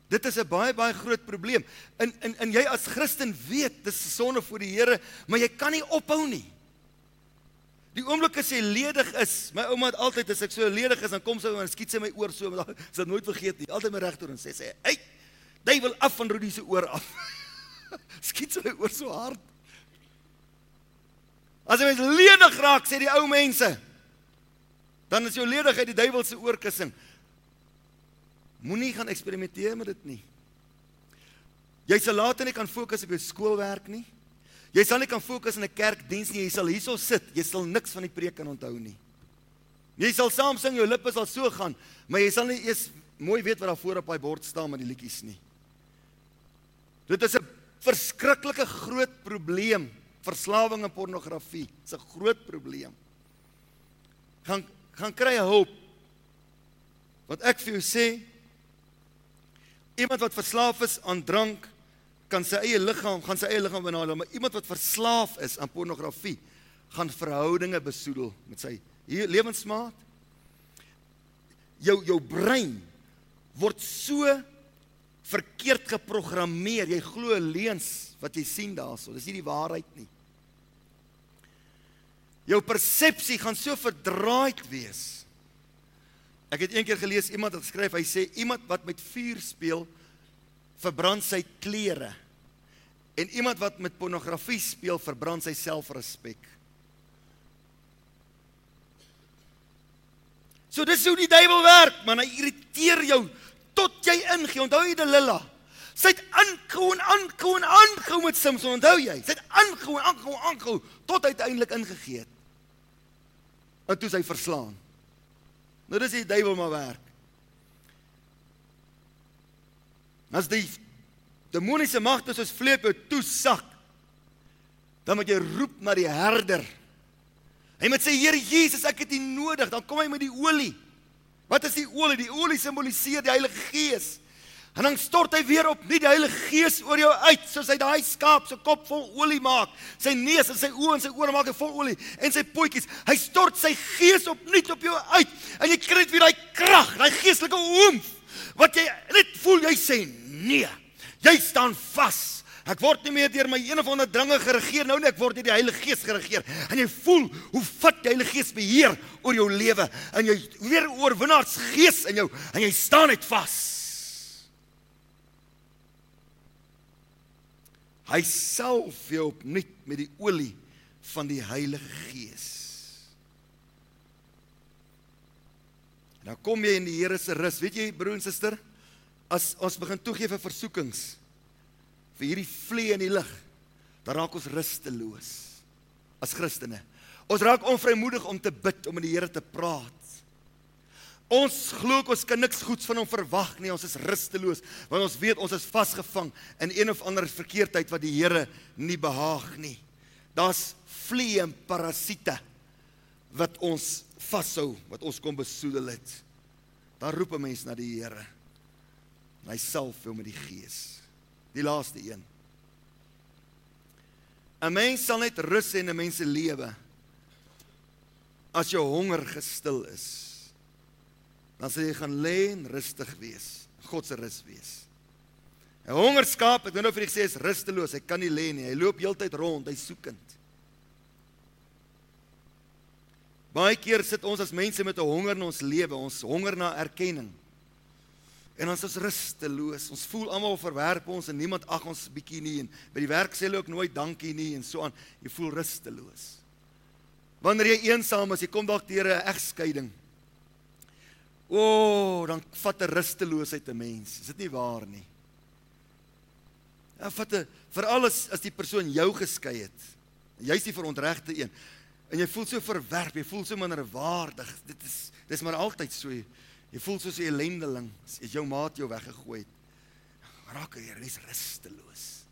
Speaker 1: Dit is 'n baie baie groot probleem. In in in jy as Christen weet dis sonde voor die Here, maar jy kan nie ophou nie. Die oomblik as jy ledig is, my ouma het altyd as ek so ledig is, dan kom sy en skiet sy my oor so, maar sy het nooit vergeet nie. Altyd my regtoor en sê sy, "Hey, duiwel af van Rudi se oor af." skiet sy my oor so hard. As jy mens ledig raak, sê die ou mense, dan is jou ledigheid die duiwel se oorkussing. Moenie gaan eksperimenteer met dit nie. Jy sal later nie kan fokus op jou skoolwerk nie. Jy sal nie kan fokus in 'n kerkdiens nie. Jy sal hierso sit. Jy sal niks van die preek kan onthou nie. Jy sal saam sing, jou lippe sal so gaan, maar jy sal nie eers mooi weet wat daar voor op daai bord staan met die liedjies nie. Dit is 'n verskriklike groot probleem, verslawing aan pornografie. Dit's 'n groot probleem. Gaan gaan kry hulp. Wat ek vir jou sê, Iemand wat verslaaf is aan drank kan sy eie liggaam, gaan sy eie liggaam benadeel, maar iemand wat verslaaf is aan pornografie gaan verhoudinge besoedel met sy lewensmaat. Jou jou brein word so verkeerd geprogrammeer. Jy glo leuns wat jy sien daarso. Dis nie die waarheid nie. Jou persepsie gaan so verdraaid wees. Ek het eendag gelees iemand het geskryf, hy sê iemand wat met vuur speel verbrand sy klere. En iemand wat met pornografie speel verbrand sy selfrespek. So dis hoe die duiwel werk, man, hy irriteer jou tot jy ingee. Onthou jy Delila? Sy het aangehou en aangehou met Samson, onthou jy? Sy het aangehou en aangehou tot uiteindelik ingegee het. En toe sy verslaan. Nou dis die duiwel maar werk. As die demoniese magte soos vleep jou toesak, dan moet jy roep na die herder. Hy moet sê Here Jesus, ek het U nodig. Dan kom hy met die olie. Wat is die olie? Die olie simboliseer die Heilige Gees. En dan stort hy weer op nie die Heilige Gees oor jou uit soos hy daai skaap se kop vol olie maak. Sy neus en sy oë en sy ore maak vol olie en sy potjies. Hy stort sy Gees op nuut op jou uit en jy kry weer daai krag, daai geestelike oomf wat jy net voel jy sê nee. Jy staan vas. Ek word nie meer deur my een of ander dringe geregeer nou nie, ek word deur die Heilige Gees geregeer. En jy voel hoe vat die Heilige Gees beheer oor jou lewe en jy weer oorwinnaars gees in jou en jy staan net vas. Hy self jou opnuut met die olie van die Heilige Gees. Nou kom jy in die Here se rus. Weet jy broer en suster, as ons begin toegee vir versoekings vir hierdie vlee in die lig, dan raak ons rusteloos as Christene. Ons raak onvrymoedig om te bid, om met die Here te praat. Ons glo ons kan niks goeds van hom verwag nie. Ons is rusteloos want ons weet ons is vasgevang in een of ander verkeerdheid wat die Here nie behaag nie. Daar's vliee en parasiete wat ons vashou, wat ons kom besoedel het. Dan roep 'n mens na die Here. Hy self wil met die Gees. Die laaste een. 'n Mens sal net rus in 'n mens se lewe as jou honger gestil is dan sal jy gaan lê en rustig wees. God se rus wees. 'n Hongerskaap, ek weet nou of jy gesê is rusteloos, hy kan nie lê nie. Hy loop heeltyd rond, hy soekend. Baie keer sit ons as mense met 'n honger in ons lewe, ons honger na erkenning. En ons is rusteloos. Ons voel almal verwerp ons en niemand ag ons bietjie nie en by die werk sê hulle ook nooit dankie nie en so aan. Jy voel rusteloos. Wanneer jy eensaam is, jy kom dalk deur 'n egskeiding. O, oh, dan vat 'n rusteloosheid 'n mens. Is dit nie waar nie? Ja, vat 'n veral as as die persoon jou geskei het. Jy's die verontregte een. En jy voel so verwerp, jy voel so minderwaardig. Dit is dis maar altyd so. Jy voel soos 'n ellendeling as jou maat jou weggegooi het. Raak jy res rusteloos.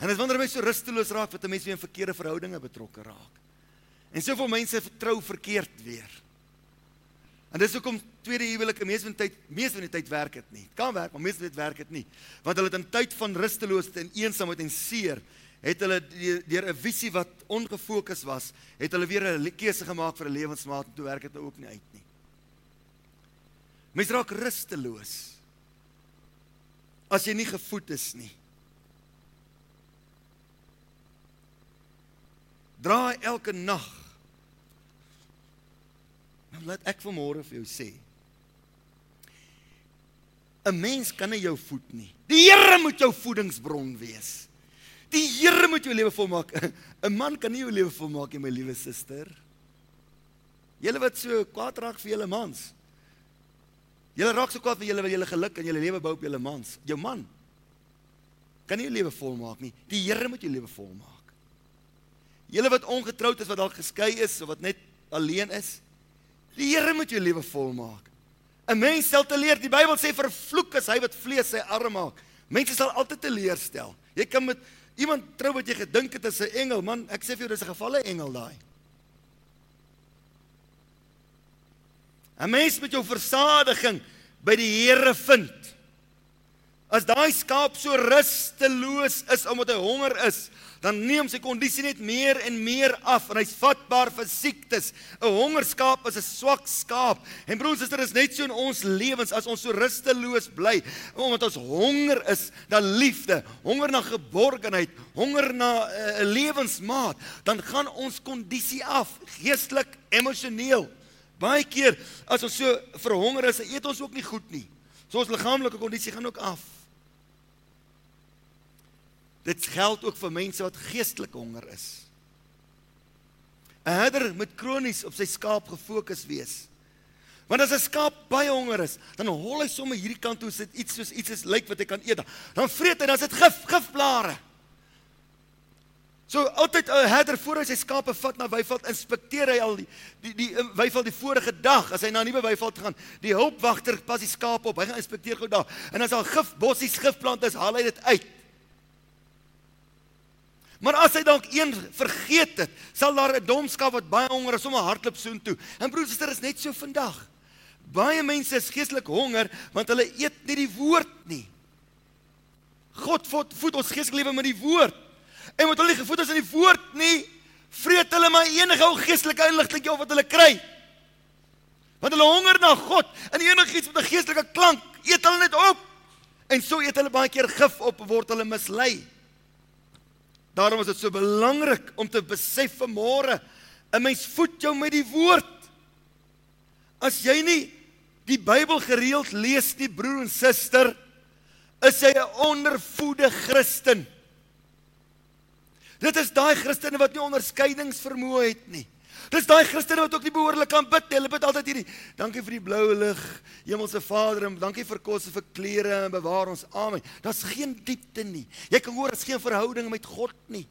Speaker 1: En as wanneer jy so rusteloos raak, wat 'n mens weer in verkeerde verhoudinge betrokke raak. En soveel mense vertrou verkeerd weer. En dis hoekom tweede huwelike meeste van die tyd meeste van die tyd werk dit nie. Kan werk, maar meeste van dit werk dit nie. Want hulle het in tyd van rusteloosheid en eensaamheid en seer het hulle deur 'n visie wat ongefokus was, het hulle weer 'n keuse gemaak vir 'n lewensmaat en toe werk dit nou ook nie uit nie. Mens raak rusteloos as jy nie gevoed is nie. Draai elke nag laat ek vanmôre vir jou sê. 'n Mens kan nie jou voed nie. Die Here moet jou voedingsbron wees. Die Here moet jou lewe volmaak. 'n Man kan nie jou lewe volmaak nie, my liewe suster. Julle wat so kwaad raak vir julle mans. Julle raak so kwaad vir julle wat julle geluk en julle lewe bou op julle mans. Jou man kan nie jou lewe volmaak nie. Die Here moet jou lewe volmaak. Julle wat ongetroud is, wat dalk geskei is of wat net alleen is, Die Here moet jou lewe volmaak. 'n Mens sal te leer. Die Bybel sê vervloek is hy wat vlees sy arm maak. Mense sal altyd teleurstel. Jy kan met iemand trou wat jy gedink het is 'n engel, man, ek sê vir jou dis 'n gevalle engel daai. 'n Mens met jou versadiging by die Here vind. As daai skaap so rusteloos is omdat hy honger is, dan neem sy kondisie net meer en meer af en hy's vatbaar vir siektes. 'n Hongerskaap is 'n swak skaap. En broers en susters, is net so in ons lewens as ons so rusteloos bly, omdat ons honger is na liefde, honger na geborgenheid, honger na eh, 'n uh, lewensmaat, dan gaan ons kondisie af, geestelik, emosioneel. Baie keer as ons so verhonger is, eet ons ook nie goed nie. So ons liggaamlike kondisie gaan ook af. Dit geld ook vir mense wat geestelik honger is. 'n Herder moet kronies op sy skaap gefokus wees. Want as 'n skaap baie honger is, dan hol hy sommer hierdie kant toe sit iets soos iets is lyk wat hy kan eet. Dan vreet hy, dan sit gif, gifblare. So altyd 'n herder voor hy sy skape vat na weiveld, inspekteer hy al die die die weiveld die vorige dag as hy na 'n nuwe weiveld gaan. Die hulpwagter pas die skape op. Hy gaan inspekteer gou daar. En as daar gifbossies, gifplante is, haal hy dit uit. Maar as hy dalk een vergeet het, sal daar 'n domskap wat baie honger is om 'n hardloop soen toe. En broers en susters, is net so vandag. Baie mense is geestelik honger want hulle eet nie die woord nie. God voed, voed ons geestelike lewe met die woord. En wat hulle nie gevoed is in die woord nie, vreet hulle maar enige ou geestelike inligting wat hulle kry. Want hulle honger na God en enigiets met 'n geestelike klank, eet hulle net op. En so eet hulle baie keer gif op word hulle mislei. Daarom is dit so belangrik om te besef vanmôre, 'n mens voed jou met die woord. As jy nie die Bybel gereeld lees nie, broer en suster, is jy 'n ondervoede Christen. Dit is daai Christene wat nie onderskeidings vermoë het nie. Dis daai Christene wat ook nie behoorlik kan bid nie. Hulle bid altyd hierdie: Dankie vir die blou lig, Hemelse Vader, en dankie vir kos en vir klere en bewaar ons. Amen. Daar's geen diepte nie. Jy kan hoor, daar's geen verhouding met God nie.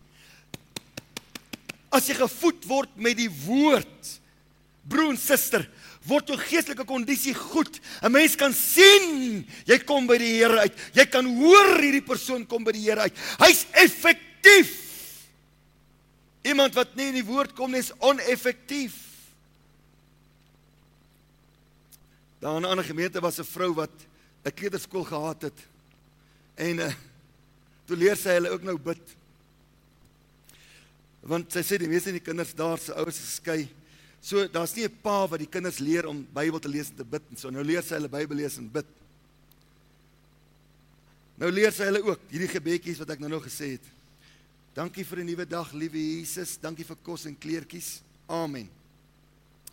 Speaker 1: As jy gevoed word met die woord, broer en suster, word jou geestelike kondisie goed. 'n Mens kan sien jy kom by die Here uit. Jy kan hoor hierdie persoon kom by die Here uit. Hy's effektief. Iemand wat nie in die woord kom nie is oneffektief. Daar in 'n ander gemeente was 'n vrou wat 'n kleuterskool gehad het. En uh, toe leer sy hulle ook nou bid. Want sy sê die meeste van die kinders daar se ouers is geskei. So daar's nie 'n pa wat die kinders leer om Bybel te lees en te bid en so. Nou leer sy hulle Bybel lees en bid. Nou leer sy hulle ook hierdie gebedjies wat ek nou nog gesê het. Dankie vir 'n nuwe dag, liewe Jesus. Dankie vir kos en kleertjies. Amen.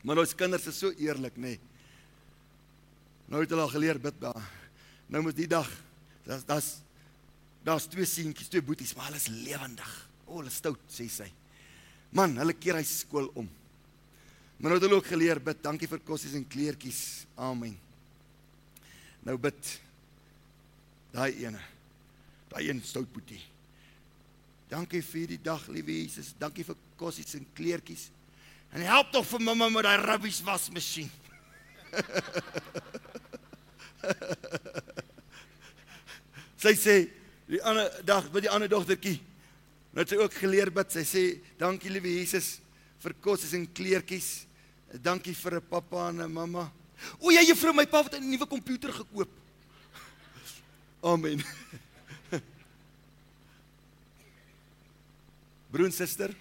Speaker 1: Maar ons kinders is so eerlik, nê. Nee. Nou het hulle al geleer bid daar. Nou moet die dag, daar's daar's daar's twee seentjies, twee boeties, maar hulle is lewendig. O, hulle stout, sê sy. Man, hulle keer hy skool om. Maar nou het hulle ook geleer bid, dankie vir kossies en kleertjies. Amen. Nou bid daai ene. Daai een stout boetie. Dankie vir die dag, liewe Jesus. Dankie vir kossies en kleertjies. En help tog vir mamma met daai rubbies wasmasjien. sy sê die ander dag by die ander dogtertjie nou het sy ook geleer bid. Sy sê dankie liewe Jesus vir kos en kleertjies. Dankie vir 'n pappa en 'n mamma. O ja, juffrou, my pa het 'n nuwe komputer gekoop. Amen. Broer en suster,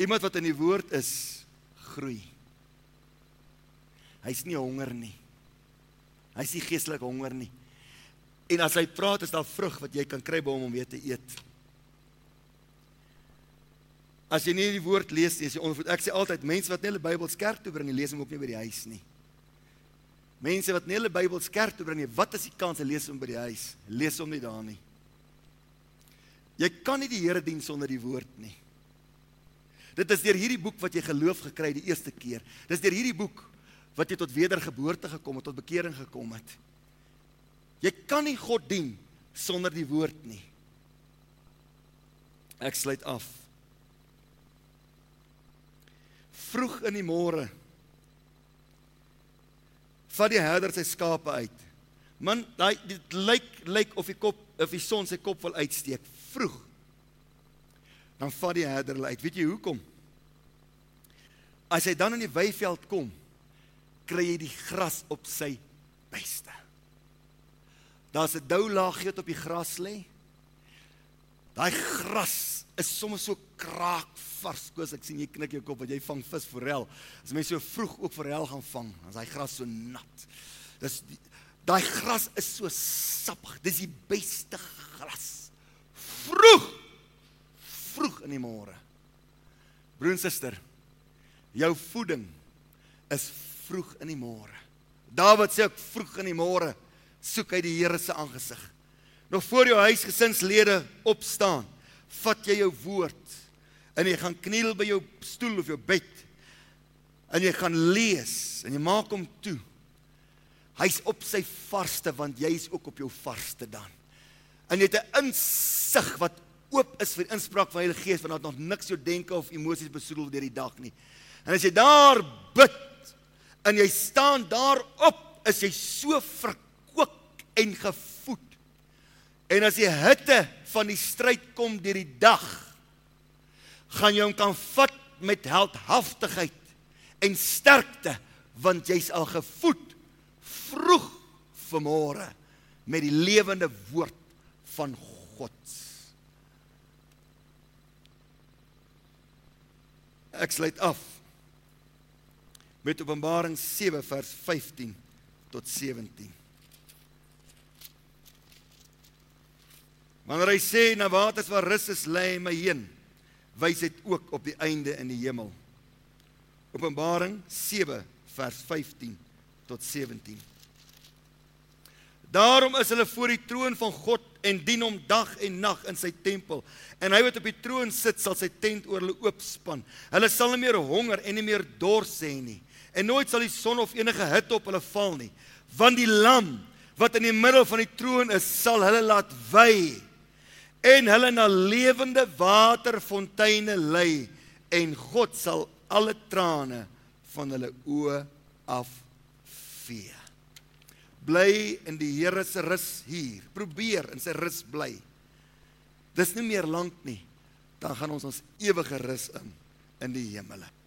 Speaker 1: iemand wat in die woord is, groei. Hy's nie honger nie. Hy's nie geestelik honger nie. En as hy praat is daar vrug wat jy kan kry by hom om weer te eet. As jy nie die woord lees nie, as jy onvoed, ek sê altyd mense wat nie hulle Bybel kerk toe bring, lees hom ook nie by die huis nie. Mense wat nie hulle Bybel kerk toe bring nie, wat is die kans hulle lees hom by die huis? Lees hom nie daar nie. Jy kan nie die Here dien sonder die woord nie. Dit is deur hierdie boek wat jy geloof gekry die eerste keer. Dis deur hierdie boek wat jy tot wedergeboorte gekom het, tot bekering gekom het. Jy kan nie God dien sonder die woord nie. Ek sluit af. Vroeg in die môre vat die herder sy skape uit. Man, daai dit lyk lyk of die kop of die son sy kop wil uitsteek vroeg. Dan vat die herder hulle uit. Weet jy hoekom? As hy dan in die weiveld kom, kry jy die gras op sy beste. Daar's 'n dou laagie wat op die gras lê. Daai gras is sommer so kraakvars. Koos, ek sien jy knik jou kop want jy vang vis forel. As mense so vroeg ook forel gaan vang, dan is daai gras so nat. Dis daai gras is so sappig. Dis die beste gras. Vroeg. Vroeg in die môre. Broer en suster, jou voeding is vroeg in die môre. Dawid sê ek vroeg in die môre soek hy die Here se aangesig. Nog voor jou huisgesinslede opstaan, vat jy jou woord en jy gaan kniel by jou stoel of jou bed en jy gaan lees en jy maak hom toe. Hy's op sy varsste want jy's ook op jou varsste dan. En jy het 'n insig wat oop is vir inspraak van die Heilige Gees want daar het nog niks jou denke of emosies besoedel deur die dag nie. En as jy daar bid en jy staan daarop, is jy so verkoop en gevoed. En as die hitte van die stryd kom deur die dag, gaan jy hom kan vat met heldhaftigheid en sterkte want jy's al gevoed vroeg vanmôre met die lewende woord van God. Ek sluit af met Openbaring 7 vers 15 tot 17. Wanneer hy sê na waters waar rus is lê my heen, wys dit ook op die einde in die hemel. Openbaring 7 vers 15 tot 17. Daarom is hulle voor die troon van God en dien hom dag en nag in sy tempel. En hy wat op die troon sit, sal sy tent oor hulle oopspan. Hulle sal nie meer honger en nie meer dors hê nie. En nooit sal die son of enige hitte op hulle val nie. Want die lam wat in die middel van die troon is sal hulle laat wy en hulle na lewende waterfonteine lei. En God sal alle trane van hulle oë afvee bly in die Here se rus hier. Probeer in sy rus bly. Dis nie meer lank nie. Dan gaan ons ons ewige rus in in die hemele